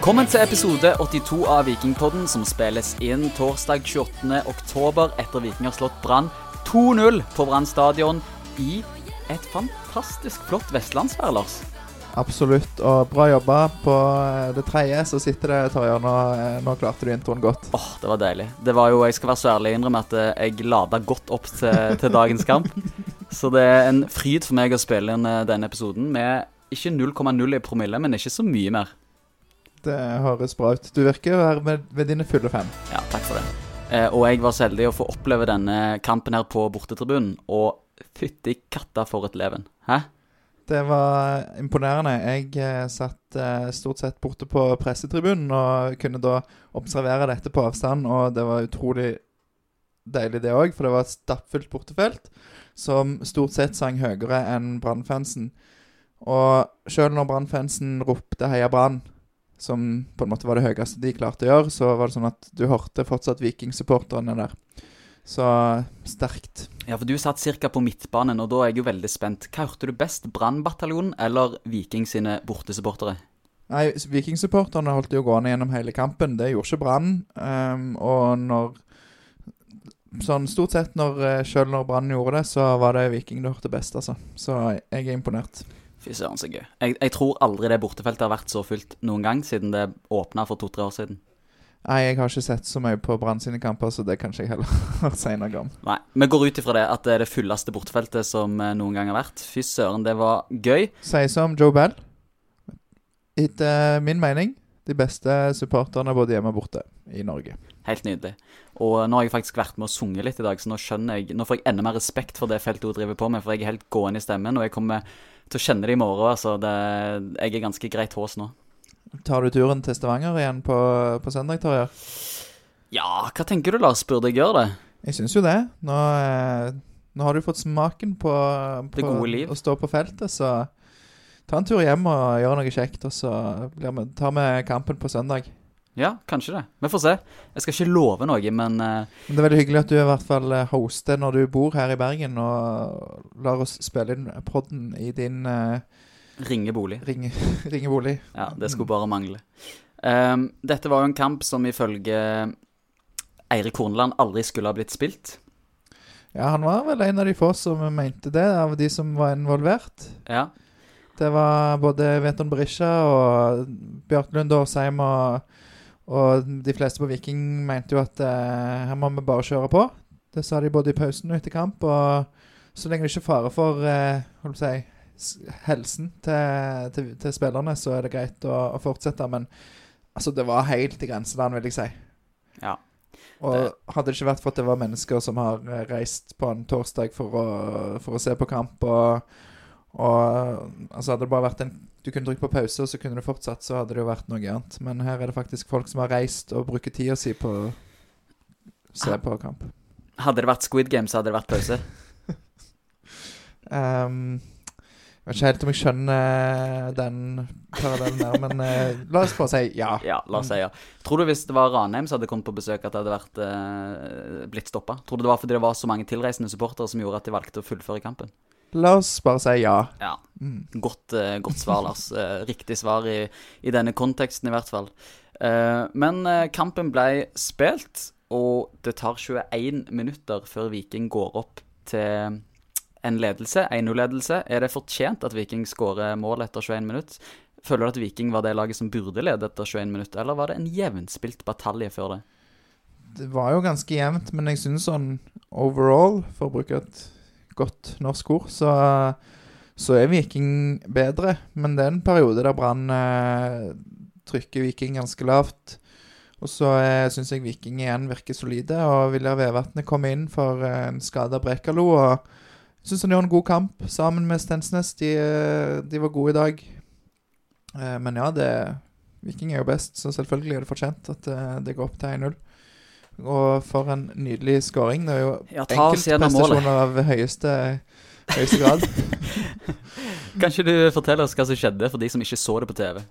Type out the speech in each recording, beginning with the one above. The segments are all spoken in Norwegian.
Velkommen til episode 82 av Vikingpodden, som spilles inn torsdag 28. oktober etter Viking har slått Brann 2-0 på Brann stadion i et fantastisk flott vestlandsvær, Lars. Absolutt, og bra jobba. På eh, det tredje så sitter det, Tarjei. Nå, eh, nå klarte du introen godt. Åh, det var deilig. Det var jo, Jeg skal være så ærlig innrømme at eh, jeg lada godt opp til, til dagens kamp. Så det er en fryd for meg å spille inn denne episoden med ikke 0,0 i promille, men ikke så mye mer. Det høres bra ut. Du virker å være med, ved dine fulle fem. Ja, takk for det. Eh, og jeg var så heldig å få oppleve denne kampen her på bortetribunen, og fytti katta for et leven. Hæ? Det var imponerende. Jeg eh, satt eh, stort sett borte på pressetribunen og kunne da observere dette på avstand, og det var utrolig deilig det òg, for det var et stappfullt bortefelt som stort sett sang høyere enn Brann-fansen. Og sjøl når Brann-fansen ropte 'Heia Brann', som på en måte var det høyeste de klarte å gjøre, så var det sånn at du hørte fortsatt Viking-supporterne der. Så sterkt. Ja, for du satt ca. på midtbanen, og da er jeg jo veldig spent. Hva hørte du best, Brannbataljonen eller Viking sine bortesupportere? Nei, Viking-supporterne holdt jo gående gjennom hele kampen. Det gjorde ikke Brann. Um, og når Sånn stort sett, når, Sjøl selv når Brann gjorde det, så var det Viking du hørte best, altså. Så jeg er imponert. Fy søren, så gøy. Jeg, jeg tror aldri det bortefeltet har vært så fullt noen gang siden det åpna for to-tre år siden. Nei, jeg har ikke sett så mye på Brann sine kamper, så det kan ikke jeg heller si noe om. Nei, Vi går ut ifra det at det er det fulleste bortefeltet som eh, noen gang har vært. Fy søren, det var gøy. Sies som Joe Bell. Etter min mening de beste supporterne både hjemme og borte i Norge. Helt nydelig. Og nå har jeg faktisk vært med og sunget litt i dag, så nå skjønner jeg Nå får jeg enda mer respekt for det feltet hun driver på med, for jeg er helt gående i stemmen, og jeg kommer til å kjenne det i morgen. Altså, det, jeg er ganske greit hås nå. Tar du turen til Stavanger igjen på, på søndag, Torjer? Ja, hva tenker du, Lars? Burde jeg gjøre det? Jeg syns jo det. Nå, eh, nå har du fått smaken på, på å stå på feltet, så ta en tur hjem og gjør noe kjekt, og så vi, tar vi kampen på søndag. Ja, kanskje det. Vi får se. Jeg skal ikke love noe, men uh, det er veldig hyggelig at du i hvert fall eh, hoster når du bor her i Bergen, og lar oss spille inn podden i din uh, ringe bolig. ringe, ringebolig. Ja, det skulle bare mangle. Um, dette var jo en kamp som ifølge Eirik Horneland aldri skulle ha blitt spilt. Ja, han var vel en av de få som mente det, av de som var involvert. Ja. Det var både Veton Berisha og Bjørklund Årsheim og, og de fleste på Viking mente jo at eh, her må vi bare kjøre på. Det sa de både i pausen og etter kamp. Og så lenge det ikke er fare for eh, si, helsen til, til, til spillerne, så er det greit å, å fortsette. Men altså, det var helt i grenseland, vil jeg si. Ja. Og Det- hadde det ikke vært for at det var mennesker som har eh, reist på en torsdag for å, for å se på kamp, og, og altså hadde det bare vært en Du kunne trykke på pause, og så kunne du fortsatt, så hadde det jo vært noe annet. Men her er det faktisk folk som har reist og bruker tida si på å se Ah. på kamp. Hadde det vært Squid Game, så hadde det vært pause. um, jeg vet ikke helt om jeg skjønner den parallellen der, men uh, la oss bare si ja. Ja, la oss si ja. Tror du hvis det var Ranheim som hadde kommet på besøk, at det hadde vært, uh, blitt stoppa? Tror du det var fordi det var så mange tilreisende supportere som gjorde at de valgte å fullføre kampen? La oss bare si ja. Ja. Mm. Godt, eh, godt svar, Lars. Eh, riktig svar i, i denne konteksten, i hvert fall. Eh, men kampen ble spilt, og det tar 21 minutter før Viking går opp til en ledelse, 1-0-ledelse. Er det fortjent at Viking skårer mål etter 21 minutter? Føler du at Viking var det laget som burde lede etter 21 minutter, eller var det en jevnspilt batalje før det? Det var jo ganske jevnt, men jeg syns sånn overall, for å bruke et godt norsk ord, så, så er Viking bedre. Men det er en periode der Brann eh, trykker Viking ganske lavt. Og så eh, syns jeg Viking igjen virker solide, og Viljar Vevatnet kommer inn for eh, en skada Brekalo. Og syns han gjør en god kamp sammen med Stensnes. De, eh, de var gode i dag. Eh, men ja, det Viking er jo best, så selvfølgelig er det fortjent at eh, det går opp til 1-0. Og for en nydelig scoring. Det er jo Ja, enkeltprestasjoner av høyeste, høyeste grad. Kan ikke du fortelle oss hva som skjedde for de som ikke så det på TV?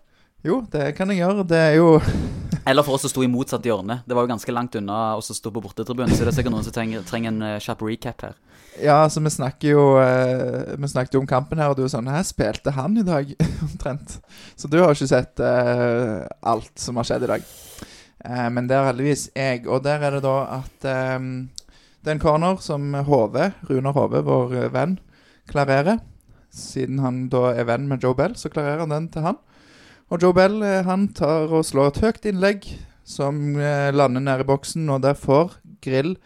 Jo, det kan jeg gjøre. Det er jo Eller for oss som sto i motsatt hjørne. Det var jo ganske langt unna oss som sto på bortetribunen, så det er sikkert noen som trenger, trenger en uh, kjapp recap her. Ja, altså vi snakker jo eh, Vi snakket jo om kampen her, og du er sånn Her spilte han i dag, omtrent. Så du har ikke sett eh, alt som har skjedd i dag. Eh, men det er heldigvis jeg. Og der er det da at eh, det er en corner som Hove, Runar Hove, vår eh, venn, klarerer. Siden han da er venn med Joe Bell, så klarerer han den til han. Og Joe Bell eh, han tar og slår et høyt innlegg som eh, lander nede i boksen, og der får Grill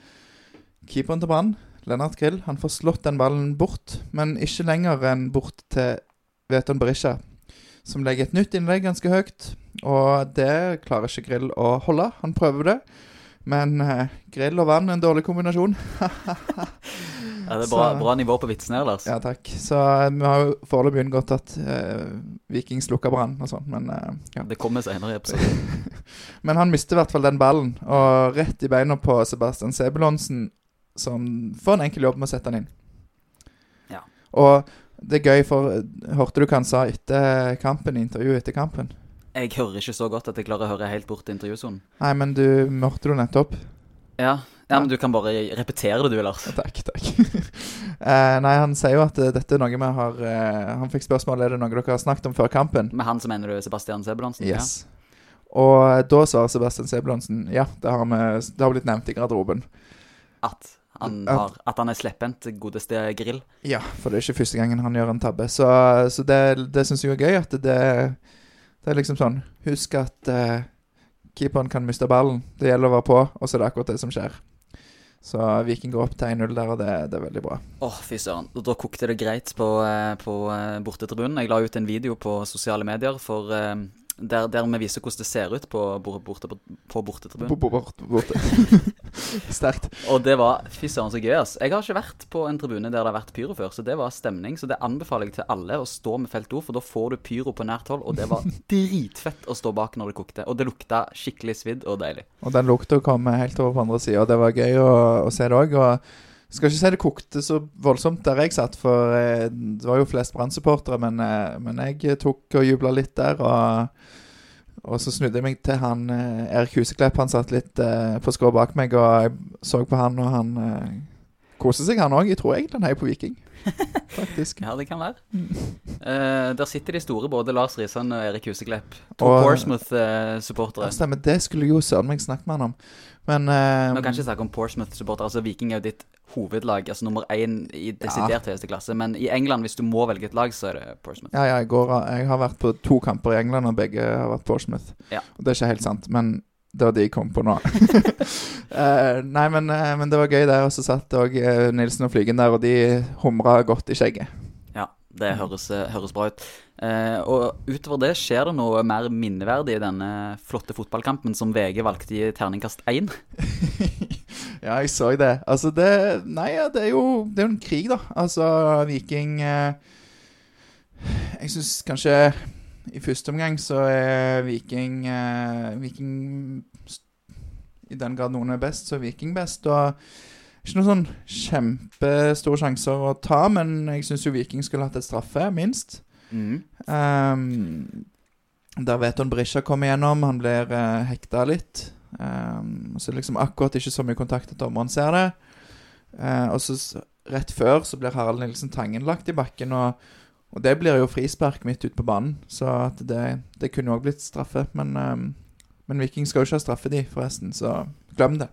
keeperen til Brann Lennart Grill han får slått den ballen bort, men ikke lenger enn bort til Veton Berisha, som legger et nytt innlegg ganske høyt. Og det klarer ikke Grill å holde. Han prøver det, men eh, grill og vann er en dårlig kombinasjon. Ja, det er bra, Så- bra nivå på vitsene her, Lars. ja, takk. Så eh, vi har jo foreløpig unngått at eh, Viking slukker brann og sånn, men eh, ja. Det kommer senere i episoden. Men han mister i hvert fall den ballen, og rett i beina på Sebastian Sebulonsen, som får en enkel jobb med å sette den inn. Ja. Og det er gøy, for eh, hørte du hva han sa etter kampen, intervjuet etter kampen? Jeg hører ikke så godt at jeg klarer å høre helt bort til intervjusonen. Nei, men du hørte det nettopp. Ja. ja, men du kan bare repetere det, du, Lars. Takk, takk. eh, nei, han sier jo at eh, dette er noe vi har eh, Han fikk spørsmål er det noe dere har snakket om før kampen. Med han så mener du Sebastian Sebulonsen? Yes. Og eh, da svarer Sebastian Sebulonsen ja, det har, vi, det har blitt nevnt i garderoben. At han, har, at han er slepphendt, godeste Grill. Ja, for det er ikke første gangen han gjør en tabbe. Så, så det, det syns jeg er gøy. At det, det er liksom sånn Husk at uh, keeperen kan miste ballen. Det gjelder å være på, og så er det akkurat det som skjer. Så Viking går opp til 1-0 der, og det, det er veldig bra. Åh, fy søren. Da- Da kokte det greit på, eh, på eh, bortetribunen. Jeg la ut en video på sosiale medier for eh, der, der vi viser hvordan det ser ut på, borte, på, på bortetribunen. På, bo- bort- Borte. Sterkt. Og det var fy søren så gøy, ass. Jeg har ikke vært på en tribune der det har vært pyro før, så det var stemning. Så det anbefaler jeg til alle å stå med felt O, for da får du pyro på nært hold, og det var dritfett å stå bak når det kokte. Og det lukta skikkelig svidd og deilig. Og den lukta kom helt over på andre sida, og det var gøy å, å se det òg. Og skal ikke si det kokte så voldsomt der jeg satt, for eh, det var jo flest Brann-supportere, men, eh, men jeg tok og jubla litt der. og og så snudde jeg meg til han eh, Erik Huseklepp. Han satt litt på skrå bak meg, og jeg så på han, og han koser seg, han òg. Jeg tror egentlig han heier på Viking, faktisk. Ja, det kan være. Uh, der sitter de store, både Lars Risan og Erik Huseklepp. To. Ja, stemmer. Det skulle jo søren meg snakket med han om. Men uh, Nå kan jeg ikke snakke om Portsmouth-supportere. Altså, Viking er jo ditt hovedlag, altså nummer én i desidert høyeste klasse. Men i England, hvis du må velge et lag, så er det Portsmouth. Ja, ja, jeg, går, jeg har vært på to kamper i England, og begge har vært Portsmouth. Ja. Og det er ikke helt sant, men det var de jeg kom på nå. uh, nei, men, eh, men det var gøy der, og så satt òg uh, Nilsen og Flygen der, og de humra godt i skjegget. Det høres, eh, høres bra ut. Eh, og utover det, skjer det noe mer minneverdig i denne flotte fotballkampen som VG valgte i terningkast én? ja, jeg så det. Altså, det Nei, ja, det er jo Det er jo en krig, da. Altså, Viking eh, Jeg syns kanskje i første omgang så er Viking eh, Viking I den grad noen er best, så er Viking best. Og ikke noen sånn kjempestore sjanser å ta, men jeg syns jo Viking skulle hatt et straffe, minst. Mm. Um, der Veton Brisja kommer igjennom. Han blir uh, hekta litt. Um, så liksom akkurat ikke så mye kontakt at dommeren ser det. Uh, og så rett før så blir Harald Nilsen Tangen lagt i bakken, og, og det blir jo frispark midt ute på banen. Så at det, det kunne òg blitt straffe. Men, um, men Viking skal jo ikke ha straffe, de, forresten. Så glem det.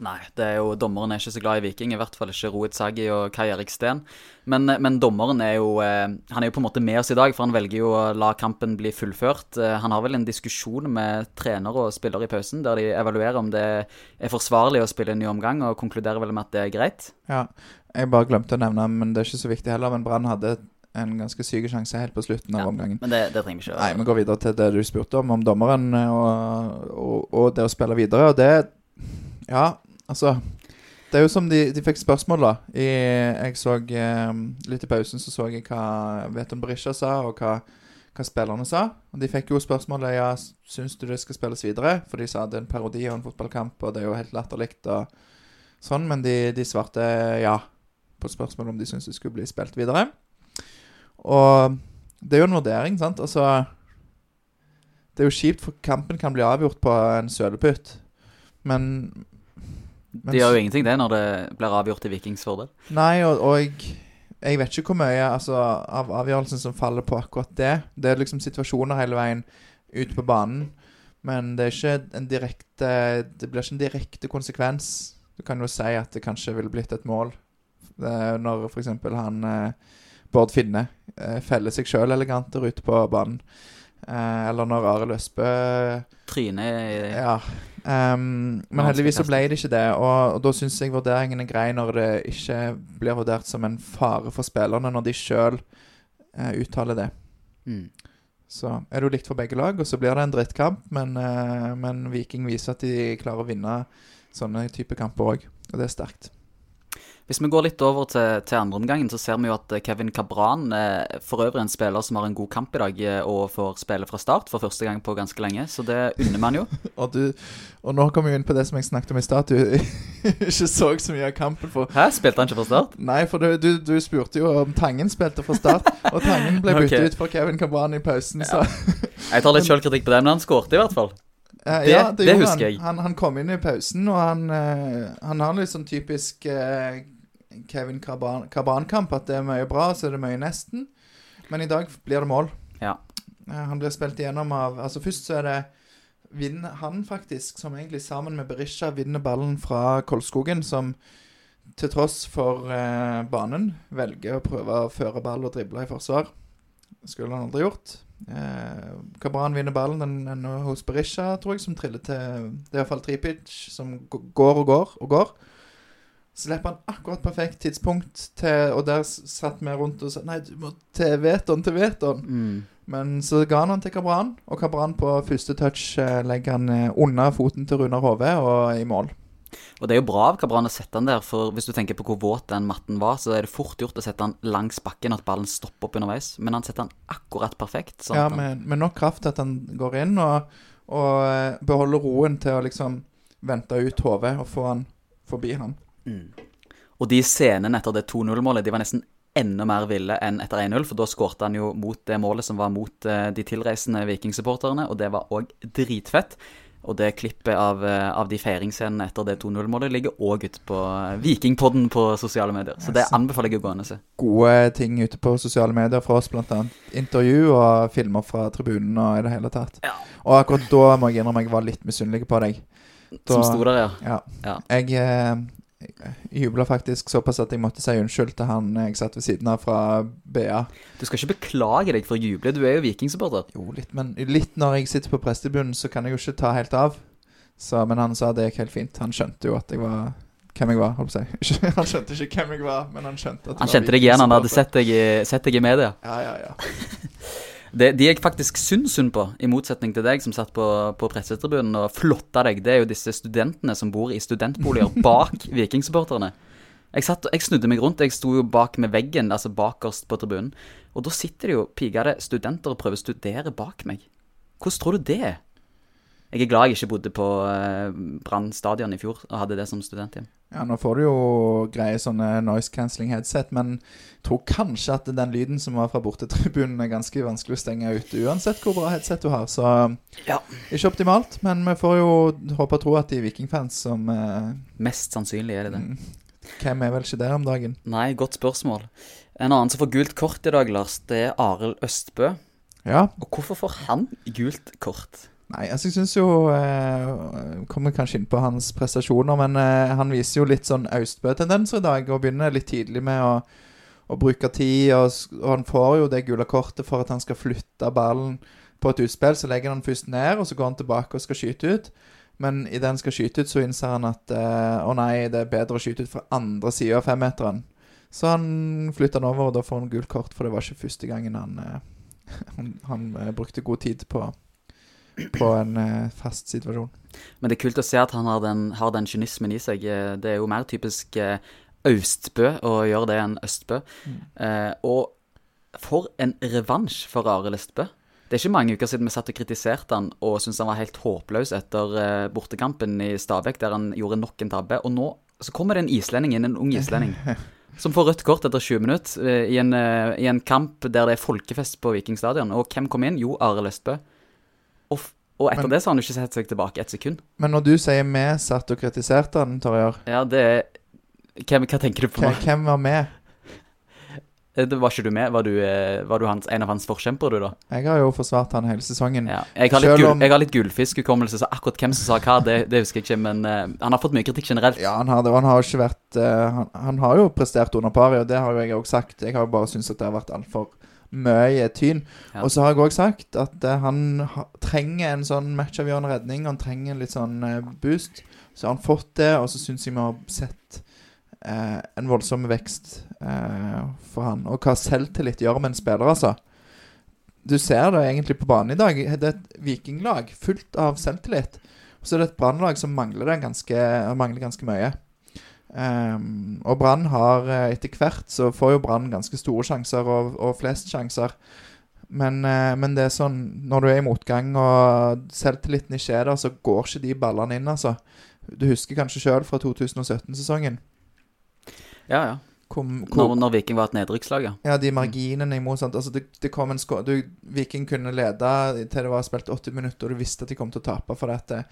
Nei, det er jo, dommeren er ikke så glad i Viking. I hvert fall ikke Rohit Sagi og Kai Erik Steen. Men, men dommeren er jo eh, Han er jo på en måte med oss i dag, for han velger jo å la kampen bli fullført. Eh, Han har vel en diskusjon med trener og spiller i pausen, der de evaluerer om det er forsvarlig å spille en ny omgang, og konkluderer vel med at det er greit. Ja, jeg bare glemte å nevne, men det er ikke så viktig heller. Men Brann hadde en ganske syk sjanse helt på slutten av Ja, omgangen. Men det, det trenger vi ikke. Nei, vi går videre til det du spurte om, om dommeren eh, og, og, og det å spille videre. Og det Ja, altså Det er jo som de, de fikk spørsmål, da. I, jeg så um, Litt i pausen så så jeg hva Veton Berisha sa, og hva, hva spillerne sa. Og de fikk jo spørsmålet ja, syns du det skal spilles videre. For de sa det er en parodi og en fotballkamp, og det er jo helt latterlig og sånn. Men de, de svarte ja på spørsmålet om de syntes det skulle bli spilt videre. Og det er jo en vurdering, sant. Altså Det er jo kjipt, for kampen kan bli avgjort på en sølepytt. Men, Det gjør jo ingenting, det, når det blir avgjort til Vikings fordel. Nei, og, og jeg, jeg vet ikke hvor mye altså, av avgjørelsen som faller på akkurat det. Det er liksom situasjoner hele veien ut på banen. Men det er ikke en direkte Det blir ikke en direkte konsekvens. Du kan jo si at det kanskje ville blitt et mål eh, når f.eks. han eh, Bård Finne eh, feller seg sjøl elegant der ute på banen. Eh, eller når Arild Østbø Trynet ja. Um, men heldigvis så ble det ikke det. Og, og da syns jeg vurderingen er grei når det ikke blir vurdert som en fare for spillerne, når de sjøl eh, uttaler det. mm. Så er det jo likt for begge lag, og så blir det en drittkamp. Men, eh, men Viking viser at de klarer å vinne sånne type kamper òg, og det er sterkt. Hvis vi går litt over til, til andre omgangen, så ser vi jo at eh, Kevin Cabran, eh, for øvrig en spiller som har en god kamp i dag, eh, og får spille fra start for første gang på ganske lenge, så det unner man jo. Og, du, og nå kommer vi inn på det som jeg snakket om i stad, du ikke så så mye av kampen. For Hæ, spilte han ikke fra start? Nei, for du, du, du spurte jo om Tangen spilte fra start, og Tangen ble byttet okay. ut for Kevin Cabran i pausen. Så Jeg tar litt sjølkritikk på det, men han skårte i hvert fall. Det- ja, det det husker han. jeg. Han, han kom inn i pausen, og han, uh, han har litt sånn typisk eh, Kevin Carban- Carban-kamp, at det er mye bra, så er det mye nesten. Men i dag blir det mål. Ja. Eh, han blir spilt igjennom av Altså Først så er det han faktisk, som egentlig sammen med Berisha vinner ballen fra Kolskogen, som til tross for eh, banen velger å prøve å føre ball og drible i forsvar. Skulle han aldri gjort. Eh, Kabran vinner ballen den, den er hos Berisha, tror jeg, som triller til Det er iallfall Tripic, som går og går og går. Slipper han akkurat perfekt tidspunkt til Og der satt vi rundt og sa Nei, du må til Veton, til Veton. Mm. Men så ga han han til Kabran, og Kabran på første touch eh, legger han eh, under foten til Runar Hove og i mål. Og det er jo bra av Cabran å sette han der, for hvis du tenker på hvor våt den matten var, så er det fort gjort å sette han langs bakken, at ballen stopper opp underveis. Men han setter han akkurat perfekt. Sånn Ja, med, med nok kraft til at han går inn og, og eh, beholder roen til å liksom vente ut hodet og få han forbi han. Mm. Og de scenene etter det 2-0-målet, de var nesten enda mer ville enn etter 1-0, for da skårte han jo mot det målet som var mot eh, de tilreisende vikingsupporterne, og det var òg dritfett. Og det klippet av, eh, av de feiringsscenene etter det 2-0-målet ligger òg ute på eh, Vikingpodden på sosiale medier. Så det anbefaler jeg å gå inn og se. Gode ting ute på sosiale medier fra oss, annet intervju og filmer fra tribunen og i det hele tatt. Ja. Og akkurat da må jeg innrømme jeg var litt misunnelig på deg. Som Da- sto der, ja. Ja. Ja. Jeg jubla faktisk såpass at jeg måtte si unnskyld til han jeg satt ved siden av fra BA. Du skal ikke beklage deg for å juble, du er jo vikingsupporter. Jo, litt, men litt når jeg sitter på prestebunnen, så kan jeg jo ikke ta helt av. Så, men han sa det gikk helt fint. Han skjønte jo at jeg var hvem jeg var, holdt på å si. Han skjønte ikke hvem jeg var, men han skjønte at jeg Han var kjente deg igjen, han hadde sett deg, sett deg i media. Ja, ja, ja. Det, de jeg faktisk syns synd på, i motsetning til deg som satt på, på pressetribunen og flotta deg, det er jo disse studentene som bor i studentboliger bak vikingsupporterne. Jeg, satt, jeg snudde meg rundt, jeg sto jo bak med veggen, altså bakerst på tribunen. Og da sitter det jo pigede studenter og prøver å studere bak meg. Hvordan tror du det er? Jeg er glad jeg ikke bodde på eh, Brann stadion i fjor og hadde det som studenthjem. Ja, nå får du jo greie sånne noise cancelling headset, men jeg tror kanskje at den lyden som var fra bortetribunen er ganske vanskelig å stenge ut, uansett hvor bra headset du har. Så Ja. ikke optimalt, men vi får jo håpe og tro at de vikingfans som eh, Mest sannsynlig er det det. mm, Hvem er vel ikke der om dagen? Nei, godt spørsmål. En annen som får gult kort i dag, Lars, det er Arild Østbø. Ja, Og hvorfor får han gult kort? Nei, altså jeg syns jo eh, Kommer kanskje inn på hans prestasjoner, men eh, han viser jo litt sånn Austbø-tendenser i dag, og begynner litt tidlig med å, å bruke tid. Og, og han får jo det gule kortet for at han skal flytte ballen på et utspill. Så legger han først ned, og så går han tilbake og skal skyte ut. Men idet han skal skyte ut, så innser han at eh, å nei, det er bedre å skyte ut fra andre sida av femmeteren. Så han flytter den over, og da får han gult kort, for det var ikke første gangen han, eh, han, han eh, brukte god tid på på en eh, fast situasjon. Men det er kult å se at han har den, har den kynismen i seg. Eh, Det er jo mer typisk eh, Austbø å gjøre det enn Østbø. Eh, og for en revansj for Arild Østbø. Det er ikke mange uker siden vi satt og kritiserte han og syntes han var helt håpløs etter bortekampen i Stabæk, der han gjorde nok en tabbe. Og nå så kommer det en islending inn, en ung islending, som får rødt kort etter 20 minutter i, en, i en kamp der det er folkefest på Vikingstadion. Og hvem kom inn? Jo, Arild Østbø. Og etter Men- det så har han ikke sett seg tilbake et sekund. Men når du sier vi satt og kritiserte han, Torjar, Ja, det er hvem, Hva tenker du på Hvem, hvem var med? Eh, Det var ikke du med? Var du, eh, var du hans, en av hans forkjempere, du, da? Jeg har jo forsvart han hele sesongen. Ja. Jeg har litt, om- litt gullfiskhukommelse, så akkurat hvem som sa hva, det, det husker jeg ikke. Men uh, han har fått mye kritikk generelt. Ja, han har det, og han har ikke vært uh, han, han har jo prestert under pari, og det har jo jeg òg sagt. Jeg har jo bare syntes at det har vært altfor mye tyn. Ja. Og så har jeg òg sagt at uh, han ha, trenger en sånn matchavgjørende redning. Han trenger en litt sånn uh, boost. Så har han fått det, og så syns jeg vi har sett uh, en voldsom vekst for han. Og hva selvtillit gjør med en spiller, altså. Du ser det egentlig på banen i dag. Det er et vikinglag fullt av selvtillit. Og så er det et brannlag som mangler ganske, mangler ganske mye. Ehm, og Brann har eh, etter hvert så får jo Brann ganske store sjanser og, og flest sjanser. Men, uh, men det er sånn når du er i motgang og selvtilliten ikke er der, så går ikke de ballene inn, altså. Du husker kanskje sjøl fra 2017-sesongen. Ja, ja. Hvor, Når, når Viking var et nedrykkslag, ja. ja, de marginene imot sant? Altså, det, det kom en skå... Du, Viking kunne lede til det var spilt 80 minutter, og du visste at de kom til å tape for dette.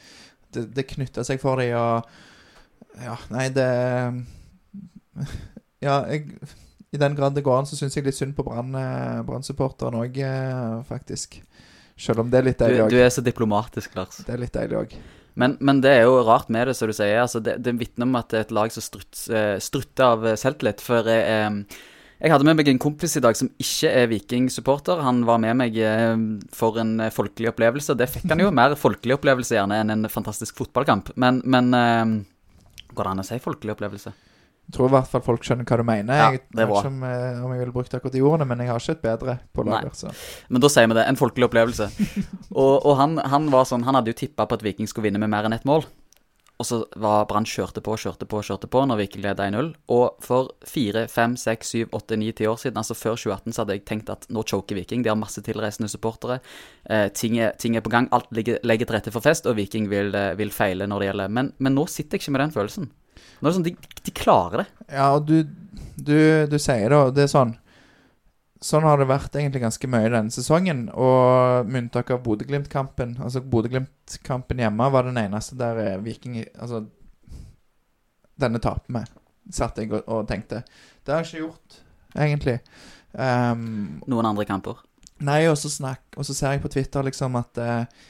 Det, det knytta seg for dem, og Ja, nei, det Ja, jeg I den grad det går an, så syns jeg litt synd på eh, Brann-supporterne òg, faktisk. Selv om det er litt deilig òg. du du, er så diplomatisk, Lars. Det er litt deilig òg. Men, men det er jo rart med det, som du sier. Altså, det, det vitner om at det er et lag som strutt, eh, strutter av eh, selvtillit. For jeg, eh, jeg hadde med meg en kompis i dag som ikke er Viking-supporter. Han var med meg eh, for en eh, folkelig opplevelse. Det fikk han jo. Mer folkelig opplevelse gjerne enn en fantastisk fotballkamp. Men, men eh, Går det an å si folkelig opplevelse? Jeg tror i hvert fall folk skjønner hva du mener. Ja, jeg det vet ikke om, eh, om jeg ville brukt akkurat de ordene, men jeg har ikke et bedre på lager. Så. Men da sier vi det. En folkelig opplevelse. og og han, han var sånn Han hadde jo tippa på at Viking skulle vinne med mer enn ett mål. Og så var Brann kjørte på, kjørte på, kjørte på når Viking leda 1-0. Og for fire, fem, seks, syv, åtte, ni, ti år siden, altså før 2018, så hadde jeg tenkt at nå choker Viking. De har masse tilreisende supportere. Eh, ting, er, ting er på gang. Alt ligger, legger til rette for fest, og Viking vil, eh, vil feile når det gjelder. Men, men nå sitter jeg ikke med den følelsen. Nå er det sånn, De, de klarer det. Ja, og du, du, du sier det, og det er sånn Sånn har det vært egentlig ganske mye denne sesongen. Og med unntak av Bodø-Glimt-kampen Altså Bodø-Glimt-kampen hjemme var den eneste der eh, Viking Altså Denne taper vi, satt jeg og, og tenkte. Det har jeg ikke gjort, egentlig. Um, Noen andre kamper. Nei, og så, snakk, og så ser jeg på Twitter liksom at eh,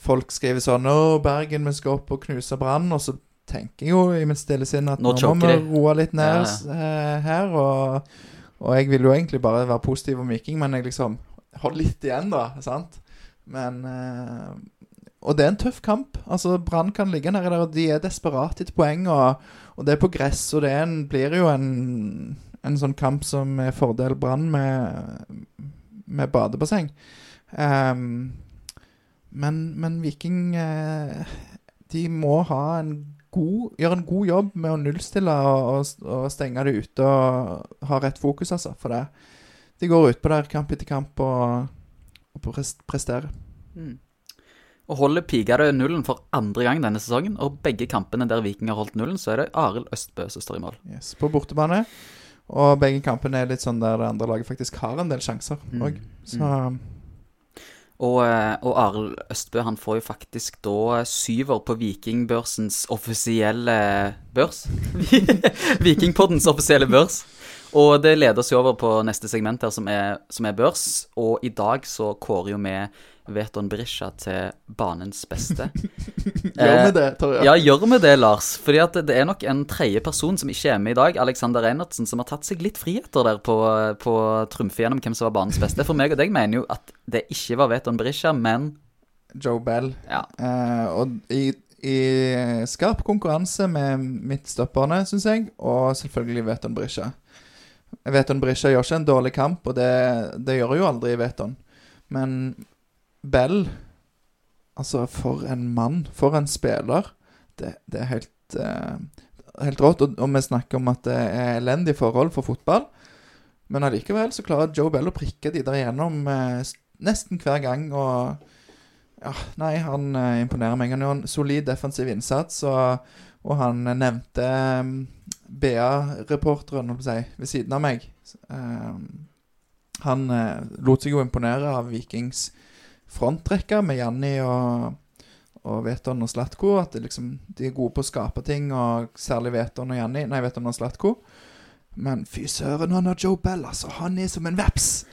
folk skriver sånn 'Å, Bergen, vi skal opp og knuse Brann', og så tenker jeg jo i mitt stille sinn at Nå nå, må vi roe litt ned Ja, eh, her, og, og jeg vil jo egentlig bare være positiv om Viking, men jeg liksom holder litt igjen, da, sant? Men eh, Og det er en tøff kamp. Altså, Brann kan ligge nedi der, og de er desperate etter poeng, og, og det er på gress, og det en, blir jo en, en sånn kamp som er fordel Brann med, med badebasseng. Um, men, men Viking eh, De må ha en god, gjør en god jobb med å nullstille og, og, stenge det ute og ha rett fokus, altså. For det. De går utpå der kamp etter kamp og, og pres- presterer. Mm. Og holder piga nullen for andre gang denne sesongen. Og begge kampene der Viking har holdt nullen, så er det Arild Østbø som står i mål. Yes, på bortebane. Og begge kampene er litt sånn der det andre laget faktisk har en del sjanser Mm. Så Så Og, eh, og Arild Østbø han får jo faktisk da syver på Vikingbørsens offisielle børs. Vikingpoddens offisielle børs. Og det leder oss jo over på neste segment her, som er, som er børs. Og i dag så kårer jo vi Veton Brisja til banens beste. gjør vi det, Torje? Ja, gjør vi det, Lars? Fordi at det er nok en tredje person som ikke er med i dag, Alexander Reinertsen, som har tatt seg litt friheter der på, på trumfe gjennom hvem som var banens beste. For meg og deg mener jo at det ikke var Veton Brisja, men Joe Bell. ja. Uh, og i, i skarp konkurranse med midtstopperne, syns jeg, og selvfølgelig Veton Brisja. Veton Brisja gjør ikke en dårlig kamp, og det, det gjør jo aldri Veton. Men Bell Altså, for en mann. For en spiller. Det, det er helt uh, Helt rått. Og, og vi snakker om at det er elendige forhold for fotball. Men allikevel så klarer Joe Bell å prikke de der igjennom uh, nesten hver gang. Og ja, nei, han eh, imponerer meg. Han gjør en solid defensiv innsats, og, og han nevnte BA-reporteren si, ved siden av meg. Um, han lot seg jo imponere av Vikings frontrekke med Janni og, og Veton og Slatko. At det liksom, de er gode på å skape ting, og særlig Veton og Janni. Nei, Veton og Slatko. Men fy søren, han har Joe Bell, altså. Han er som en veps.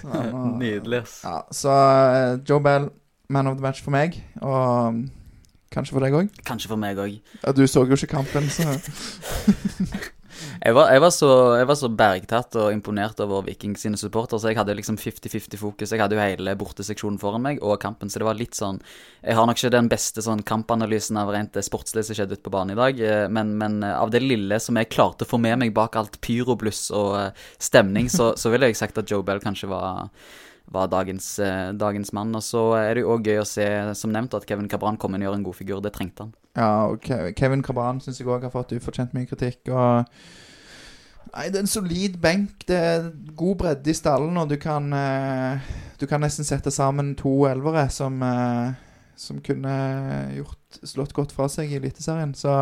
Så Nydelig, ass. Ja, så eh, Joe Bell, man of the match for meg. Og kanskje for deg òg. Kanskje for meg òg. Ja, du så jo ikke kampen, så Jeg, var- jeg, var så- jeg var så bergtatt og imponert over Viking sine supportere, så jeg hadde liksom 50-50 fokus. Jeg hadde jo hele borteseksjonen foran meg og kampen, så det var litt sånn Jeg har nok ikke den beste sånn kampanalysen av rent det sportslige som skjedde ute på banen i dag, eh, men, men eh, av det lille som jeg klarte å få med meg bak alt pyrobluss og eh, stemning, så, så ville jeg sagt at Joe Bell kanskje var var dagens, eh, dagens mann. Og så er det jo òg gøy å se, som nevnt, at Kevin Cabran kommer inn og gjør en god figur. Det trengte han. Ja, og Kevin Cabran syns jeg òg har fått ufortjent mye kritikk. Og Nei, det er en solid benk. Det er god bredde i stallen, og du kan eh, Du kan nesten sette sammen to elvere som eh, Som kunne gjort slått godt fra seg i Eliteserien. Så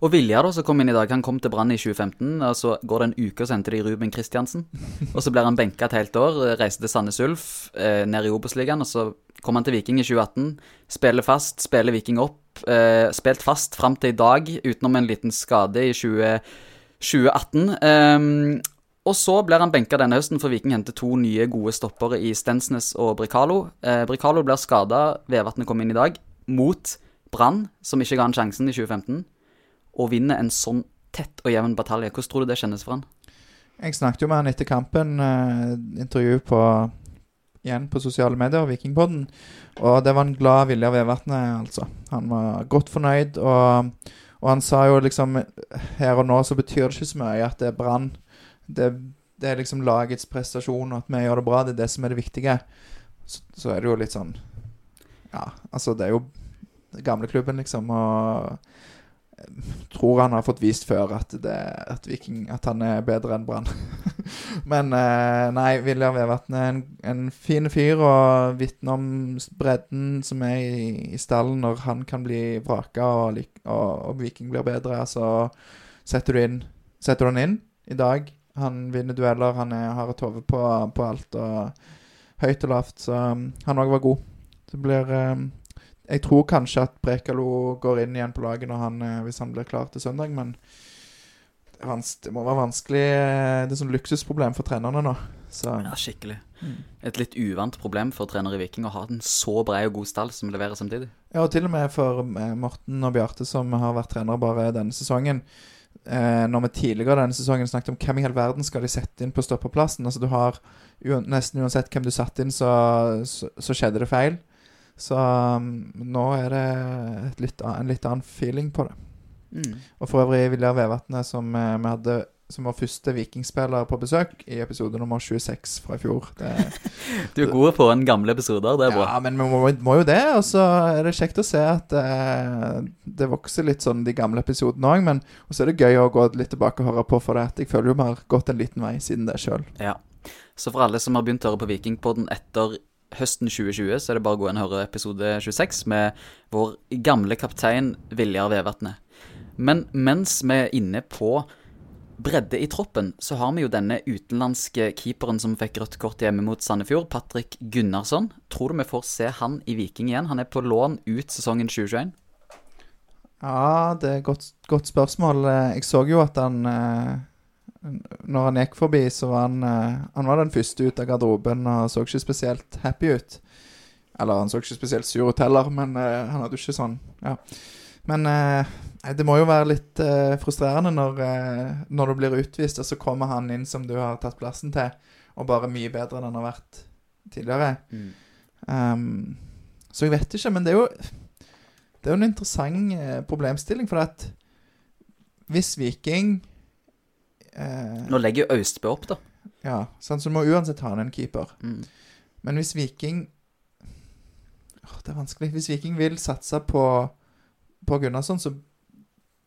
Og Vilja, da, som kom inn i dag, han kom til Brann i 2015. og Så går det en uke, og så henter de Ruben Kristiansen. Og så blir han benka et helt år, reiser til Sandnes Ulf, eh, ned i Obos-ligaen. Og så kommer han til Viking i 2018, spiller fast, spiller Viking opp. Eh, spilt fast fram til i dag, utenom en liten skade i 20, 2018. Um, og så blir han benka denne høsten, for Viking henter to nye gode stoppere i Stensnes og Bricalo. Eh, Bricalo blir skada, Vevatnet kom inn i dag, mot Brann, som ikke ga han sjansen i 2015 og vinner en sånn tett og jevn batalje. Hvordan tror du det kjennes for han? jeg snakket jo med han etter kampen. Eh, intervju på igjen på sosiale medier, Vikingpodden. Og det var en glad Viljar Vevatnet, altså. Han var godt fornøyd, og, og han sa jo liksom Her og nå så betyr det ikke så mye at det er Brann. Det, det er liksom lagets prestasjon, og at vi gjør det bra. Det er det som er det viktige. Så, så er det jo litt sånn Ja, altså, det er jo gamleklubben, liksom, og tror han har fått vist før at, det, at, Viking, at han er bedre enn Brann. Men eh, nei, William Vevatn er en, en fin fyr og vitner om bredden som er i, i stallen når han kan bli vraka og, og, og Viking blir bedre. Så setter du inn Setter du han inn i dag. Han vinner dueller, han er, har et hode på, på alt og høyt og lavt. Så um, han òg var god. Det blir um, jeg tror kanskje at Brekalo går inn igjen på laget når han, eh, hvis han blir klar til søndag, men det, det må være vanskelig eh, Det er sånn luksusproblem for trenerne nå. Så Ja, skikkelig. Mm. Et litt uvant problem for trener i Viking å ha en så bred og god stall som leverer samtidig. Ja, og til og med for eh, Morten og Bjarte, som har vært trenere bare denne sesongen. Eh, når vi tidligere denne sesongen snakket om hvem i hele verden skal de sette inn på stoppeplassen Altså Du har nesten uansett hvem du satte inn, så, så, så skjedde det feil. Så um, nå er det et litt, en litt annen feeling på det. Mm. Og for øvrig Viljar Vevatnet, som uh, vi hadde som var første vikingspiller på besøk i episode nummer 26 fra i fjor. Det, Du er god på en gamle episoder, det er bra. ja, men vi må, må jo det. Og så er det kjekt å se at eh, det vokser litt sånn de gamle episodene òg. Men så er det gøy å gå litt tilbake og høre på, for det at jeg føler jo vi har gått en liten vei siden det sjøl. Ja. Så for alle som har begynt å høre på Vikingpodden etter høsten 2020, så er det bare å gå inn og høre episode 26 med vår gamle kaptein Viljar Vevatnet. Men mens vi er inne på bredde i troppen, så har vi jo denne utenlandske keeperen som fikk rødt kort hjemme mot Sandefjord, Patrick Gunnarsson. Tror du vi får se han i Viking igjen? Han er på lån ut sesongen 2021. Ja, det er et godt, godt spørsmål. Jeg så jo at han eh, Når han gikk forbi, så var han eh, Han var den første ut av garderoben og så ikke spesielt happy ut. Eller han så ikke spesielt sur ut heller, men eh, han hadde jo ikke sånn Ja. Men eh, det må jo være litt frustrerende når, når du blir utvist, og så kommer han inn som du har tatt plassen til, og bare mye bedre enn han har vært tidligere. Um, så jeg vet ikke, men det er jo Det er jo en interessant problemstilling, for at hvis Viking eh, Nå legger jo Austbø opp, da. Ja, sant, så du må uansett ha en keeper. Mm. Men hvis Viking Åh, Det er vanskelig. Hvis Viking vil satse på, på Gunnarsson, så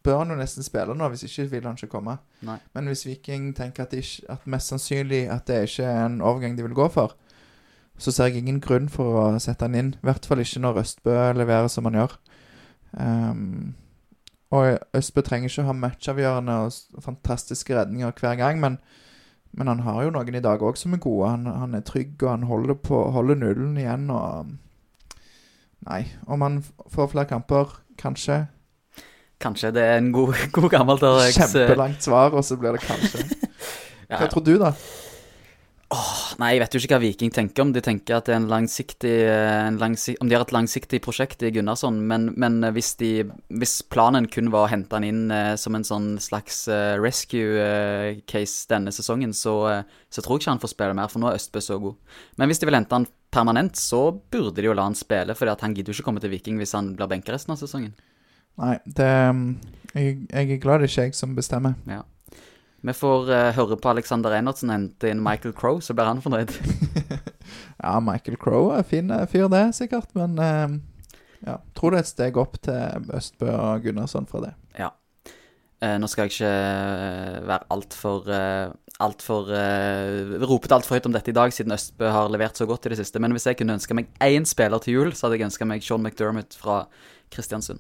bør han jo nesten spille nå. Hvis ikke vil han ikke komme. Nei. Men hvis Viking tenker at, ikke, at mest sannsynlig at det ikke er en overgang de vil gå for, så ser jeg ingen grunn for å sette han inn. I hvert fall ikke når Østbø leverer som han gjør. Ehm, og Østbø trenger ikke å ha matchavgjørende og fantastiske redninger hver gang, men, Men han har jo noen i dag òg som er gode. Han, han er trygg, og han holder, på, holder nullen igjen. Og Nei, om han får flere kamper, kanskje. Kanskje det er en god, god gammel eh, Kjempelangt svar, og så blir det kanskje. Hva tror du, da? Nei, jeg vet jo ikke hva Viking tenker om. De tenker at det er en langsiktig, eh, en langsiktig Om de har et langsiktig prosjekt i Gunnarsson, men, men hvis, de, hvis planen kun var å hente han inn eh, som en sånn slags eh, rescue eh, case denne sesongen, så, eh, så tror jeg ikke han får spille mer, for nå er Østbø så god. Men hvis de vil hente han permanent, så burde de jo la han spille, for han gidder jo ikke komme til Viking hvis han blir benka resten av sesongen. Nei, det jeg, jeg er glad det ikke er jeg som bestemmer. Ja. Vi får uh, høre på Alexander Einertsen hente inn Michael Crowe, så blir han fornøyd. Ja, Michael Crowe er fin eh, fyr, det, sikkert. Men uh, ja, tror det er et steg opp til Østbø og Gunnarsson fra det. Eh, nå skal jeg ikke være altfor uh, Altfor uh, Ropet altfor høyt om dette i dag, siden Østbø har levert så godt i det siste. Men hvis jeg kunne ønske meg én spiller til jul, så hadde jeg ønska meg Sean McDermott fra Kristiansund.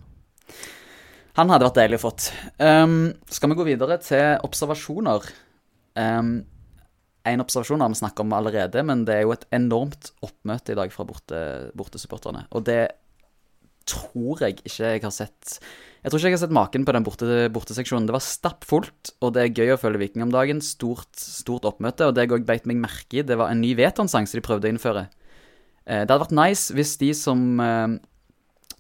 Han hadde vært deilig å fått. Um, skal vi gå videre til observasjoner? Um, en observasjon har vi snakket om allerede, men det er jo et enormt oppmøte i dag fra borte, bortesupporterne. Og det tror jeg ikke jeg har sett Jeg tror ikke jeg har sett maken på den borte, borteseksjonen. Det var stappfullt, og det er gøy å følge Viking om dagen. Stort, stort oppmøte. Og det jeg òg beit meg merke i, det var en ny Veton-sang som de prøvde å innføre. Eh, det hadde vært nice hvis de som eh,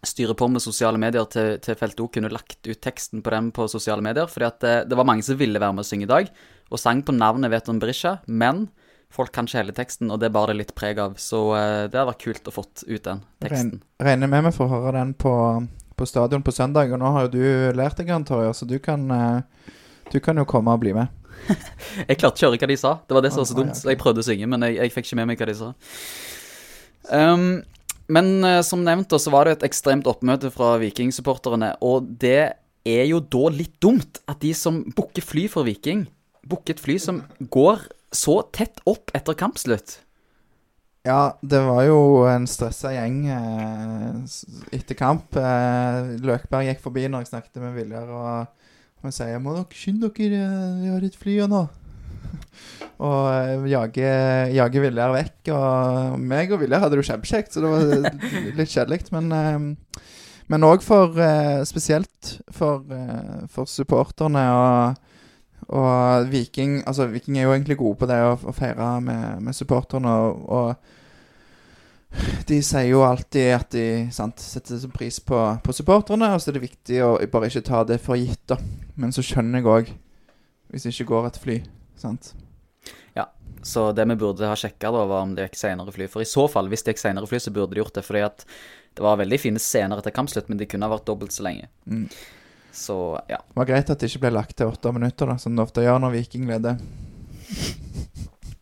styrer på med sosiale medier til, til Felt O, kunne lagt ut teksten på den på sosiale medier. fordi at det, det var mange som ville være med å synge i dag, og sang på navnet Veton Berisha, men folk kan ikke hele teksten, og det bar det litt preg av. Så eh, det hadde vært kult å fått ut den teksten. Regner med vi får høre den på, på stadion på søndag. Og nå har jo du lært deg den, Torjer, så du kan, eh, du kan jo komme og bli med. Jeg klarte ikke å høre hva de sa. Det var det som var så dumt. Så jeg prøvde å synge, men jeg, jeg fikk ikke med meg hva de sa. Um, men eh, som nevnt, så var det et ekstremt oppmøte fra Viking-supporterne. Og det er jo da litt dumt at de som booker fly for Viking, booker et fly som går så tett opp etter kampslutt. Ja, det var jo en stressa gjeng eh, etter kamp. Eh, Løkberg gikk forbi når jeg snakket med Viljar, og han sier 'Må dere skynde dere, eh, vi har et fly nå'. Og jage, jage Viljar vekk. Og meg og Viljar hadde det jo kjempekjekt, så det var litt kjedelig. Men eh, men òg for eh, Spesielt for, eh, for supporterne og og Viking Altså, Viking er jo egentlig gode på det å, å feire med, med supporterne, og, og de sier jo alltid at de sant, setter pris på, på supporterne, og så er det viktig å bare ikke ta det for gitt, da. Men så skjønner jeg òg, hvis det ikke går et fly, sant. Så det vi burde ha sjekka, var om det gikk senere fly. For i så fall, hvis det gikk senere fly, så burde de gjort det. Fordi at det var veldig fine scener etter kampslutt, men de kunne ha vært dobbelt så lenge. Mm. Så ja. Det var greit at det ikke ble lagt til åtte minutter, da, som det ofte gjør når Viking leder.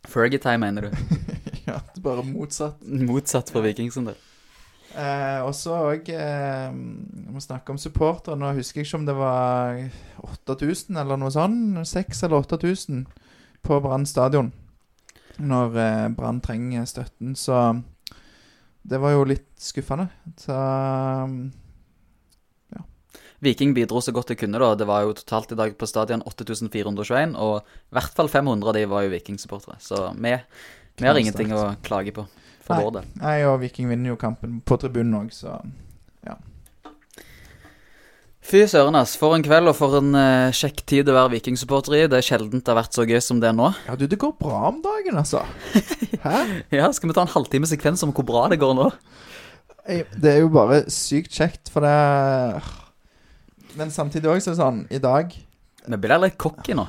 Fergie-time, mener du? ja, det er bare motsatt. Motsatt for Viking sin del. Eh, og så òg eh, må snakke om supportere. Nå husker jeg ikke om det var 8000 eller noe sånt. 6000 eller 8000 på Brann stadion. Når eh, Brann trenger støtten. Så det var jo litt skuffende. Så Viking bidro så godt de kunne, da. Det var jo totalt i dag på stadion 8421, og i hvert fall 500 av de var jo Viking-supportere. Så vi, vi har ingenting å klage på for Nei. vår del. Nei, og Viking vinner jo kampen på tribunen òg, så Fy søren, ass. For en kveld og for en uh, kjekk tid å være Viking-supporter i. Det er sjelden det har vært så gøy som det er nå. Ja, du, det går bra om dagen, altså. Hæ? Ja, Skal vi ta en halvtime sekvens om hvor bra det går nå? Det er jo bare sykt kjekt, for det Men samtidig òg så er det sånn I dag Vi blir litt cocky nå.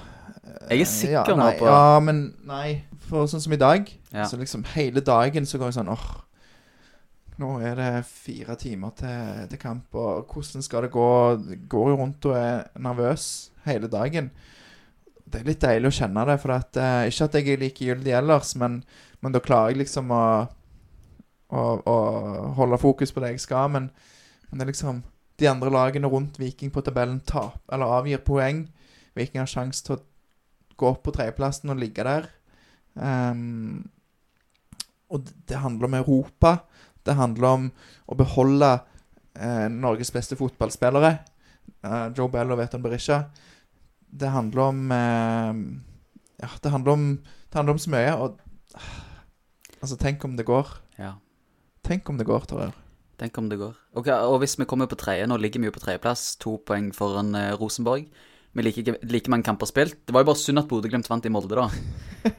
Jeg er sikker ja, nå på Ja, men nei. For sånn som i dag, Ja. så liksom hele dagen så går jeg sånn åh Nå er det fire timer til, til kamp, og hvordan skal det gå? Går jo rundt og er nervøs hele dagen. Det er litt deilig å kjenne det, for at, eh, ikke at jeg er likegyldig ellers, men, men da klarer jeg liksom å, å, å holde fokus på det jeg skal. Men, men det er liksom de andre lagene rundt Viking på tabellen tap, eller avgir poeng. Viking har sjanse til å gå opp på tredjeplassen og ligge der. Um, og det, handler om Europa. Det handler om å beholde eh, Norges beste fotballspillere. Eh, Joe Bell og Veton Berisha. Det handler om eh, Ja, det handler om, det handler om så mye, og Altså, tenk om det går. Ja. Tenk om det går, Torjer. Tenk om det går. Okay, Og hvis vi kommer på tredje, nå ligger vi jo på tredjeplass, to poeng foran eh, Rosenborg. Med like, like mange kamper spilt. Det var jo bare synd at Bodø-Glimt vant i Molde, da.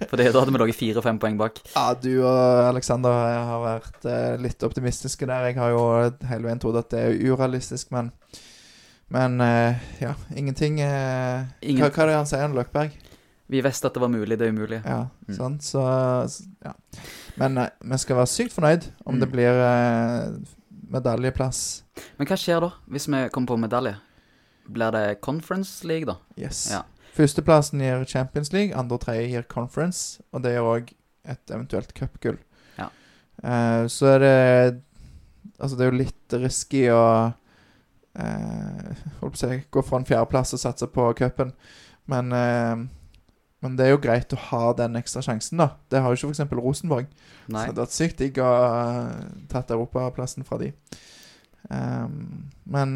For det, da hadde vi ligget fire-fem poeng bak. Ja, du og Aleksander har vært eh, litt optimistiske der. Jeg har jo hele veien trodd at det er urealistisk, men Men eh, ja, ingenting eh, Ingen- hva, hva er det han sier, Løkberg? Vi visste at det var mulig, det er umulig. Ja, Mm. sant? Så, ja. Men vi skal være sykt fornøyd om Mm. det blir medaljeplass. Men hva skjer da, hvis vi kommer på medalje? Blir det Conference League, da? Yes. Ja. Førsteplassen gir Champions League, andre og tredje gir Conference, og det gjør òg et eventuelt cupgull. Ja. Uh, så er det Altså, det er jo litt risky å uh, holdt på å si, gå fra en fjerdeplass og satse på cupen, men uh, men det er jo greit å ha den ekstra sjansen, da. Det har jo ikke f.eks. Rosenborg. Nei. Så det hadde vært sykt digg å ha tatt europaplassen fra de. Um, men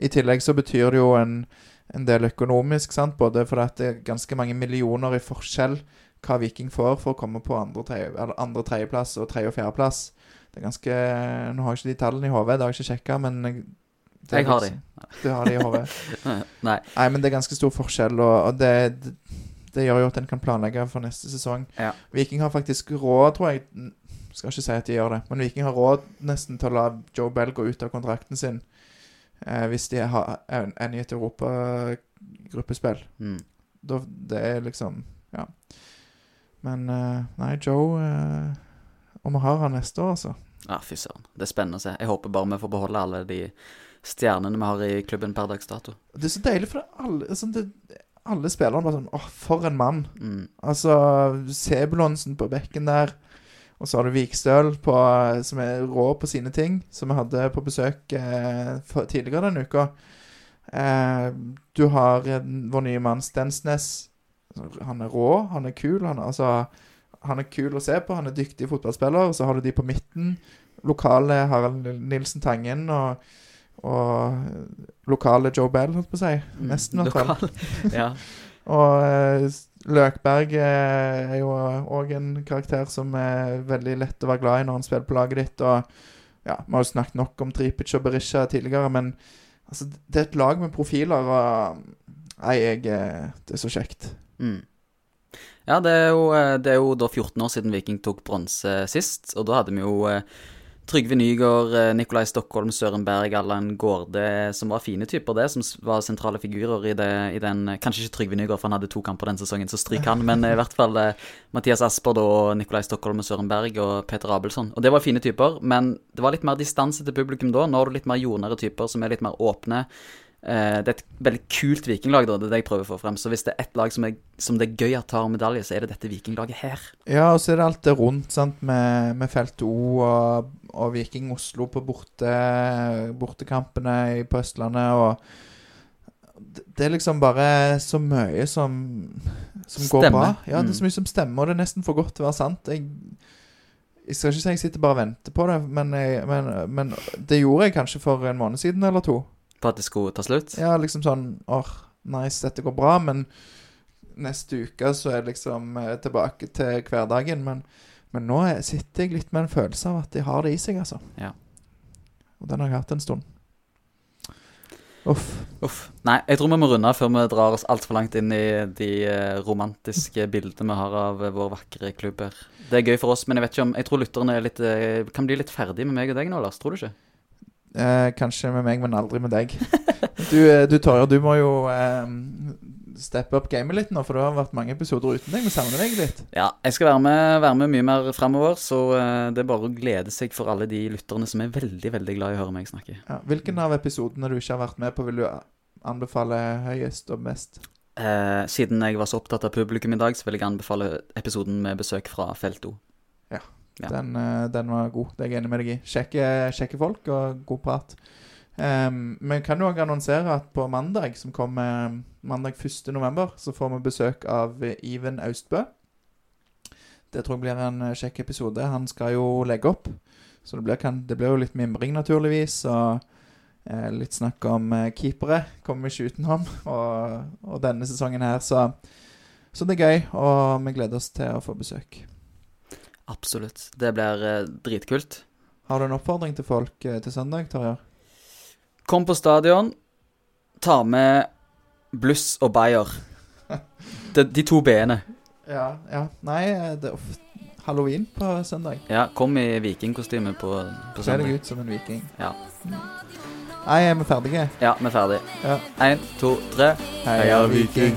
i tillegg så betyr det jo en, en del økonomisk, sant? både fordi det er ganske mange millioner i forskjell hva Viking får for å komme på andre, tredje- tredjeplass og tredje- og fjerdeplass. Det er ganske Nå har jeg ikke de tallene i hodet, det har jeg ikke sjekka, men det Jeg har de. Du har de i hodet. Nei. Nei, men det er ganske stor forskjell, og, og det, det, det gjør jo at en kan planlegge for neste sesong. Ja. Viking har faktisk råd, tror jeg Skal ikke si at de gjør det, men Viking har råd nesten til å la Joe Bell gå ut av kontrakten sin eh, hvis de har en, en i et europagruppespill. Mm. Da, det er liksom Ja. Men eh, nei, Joe eh, Og vi har han neste år, altså. Ja, fy søren. Det er spennende å se. Jeg håper bare vi får beholde alle de stjernene vi har i klubben per dags dato. Det er så deilig, for er alle, sånn, det, alle spillerne bare sånn Åh, for en mann. Mm. Altså, Sebulonsen på bekken der. Og så har du Vikstøl, på, som er rå på sine ting, som vi hadde på besøk eh, tidligere denne uka. Eh, du har eh, vår nye mann Stensnes. Han er rå, han er kul. Han altså, han er kul å se på, han er dyktig fotballspiller. Og så har du de på midten. Lokale Harald Nilsen Tangen og, og lokale Joe Bell, holdt på å si. Nesten, i hvert fall. Og eh, Løkberg eh, er jo òg en karakter som er veldig lett å være glad i når han spiller på laget ditt. Og ja, Vi har jo snakket nok om Tripic og Berisha tidligere, men altså, det er et lag med profiler, og Nei, jeg eh, Det er så kjekt. Mm. Ja, det er, jo, eh, det er jo da 14 år siden Viking tok bronse sist, og da hadde vi jo eh, Trygve Nygaard, eh, Nikolai Stockholm, Søren Berg, Allan Gårde, som var fine typer, det, som var sentrale figurer i, det, i den Kanskje ikke Trygve Nygaard, for han hadde to kamper den sesongen, så stryk han, men i hvert fall eh, Mathias Asper og Nikolai Stockholm og Søren Berg og Peter Abelsson. Og det var fine typer, men det var litt mer distanse til publikum da. Nå har du litt mer jordnære typer som er litt mer åpne. Eh, det er et veldig kult vikinglag, da, det er det jeg prøver å få frem. Så hvis det er ett lag som, er, som det er gøy at tar medalje, så er det dette vikinglaget her. Ja, og så er det alt det rundt, sant, med, med Felt O og, og Viking Oslo på borte, bortekampene på Østlandet og det, er liksom bare så mye som, som går bra. Ja, det Mm. er så mye som stemmer, og det er nesten for godt til å være sant. Jeg, jeg skal ikke si jeg sitter bare og venter på det, men, jeg, men, men det gjorde jeg kanskje for en måned siden eller to. På at det skulle ta slutt. Ja, liksom sånn åh, nice, dette går bra, men neste uke så er jeg liksom eh, tilbake til hverdagen. Men, men nå er, sitter jeg litt med en følelse av at de har det i seg, altså. Ja. Og den har jeg hatt en stund. Uff. Uff. Nei, jeg tror vi må runde før vi drar oss altfor langt inn i de eh, romantiske bildene vi har av eh, vår vakre klubb her. Det er gøy for oss, men jeg vet ikke om Jeg tror lytterne er litt, kan bli litt ferdig med meg og deg nå, Lars. Tror du ikke? Eh, kanskje med meg, men aldri med deg. Du, eh, du Torje, du må jo eh, steppe opp gamet litt nå, for det har vært mange episoder uten deg. Vi savner deg litt. Ja, jeg skal være med, være med mye mer fremover, så eh, det er bare å glede seg for alle de lytterne som er veldig, veldig glad i å høre meg snakke. Ja. Hvilken av episodene du ikke har vært med på, vil du anbefale høyest og mest? Eh, siden jeg var så opptatt av publikum i dag, så vil jeg anbefale episoden med besøk fra Felt O. Ja. Den, eh, den var god. Det er jeg enig med deg i. Kjekke, kjekke folk og god prat. Um, vi kan jo også annonsere at på mandag, som kommer mandag 1. november, så får vi besøk av eh, Iven Austbø. Det tror jeg blir en eh, kjekk episode. Han skal jo legge opp, så det blir, kan, det blir jo litt mimring, naturligvis. Og eh, litt snakk om eh, keepere. Kommer vi ikke utenom. Og, og denne sesongen her, så Så det er gøy, og vi gleder oss til å få besøk. Absolutt. Det blir eh, dritkult. Har du en oppfordring til folk eh, til søndag, Tarjei? Kom på stadion. Ta med bluss og bayer. De, de to b-ene. Ja, ja. Nei, eh, det er ofte halloween på søndag. Ja, kom i vikingkostyme på, på Kle deg ut som en viking. Ja. Nei, er vi ferdige? ja, vi er ferdig. Ja. Én, to, tre. Heia Viking.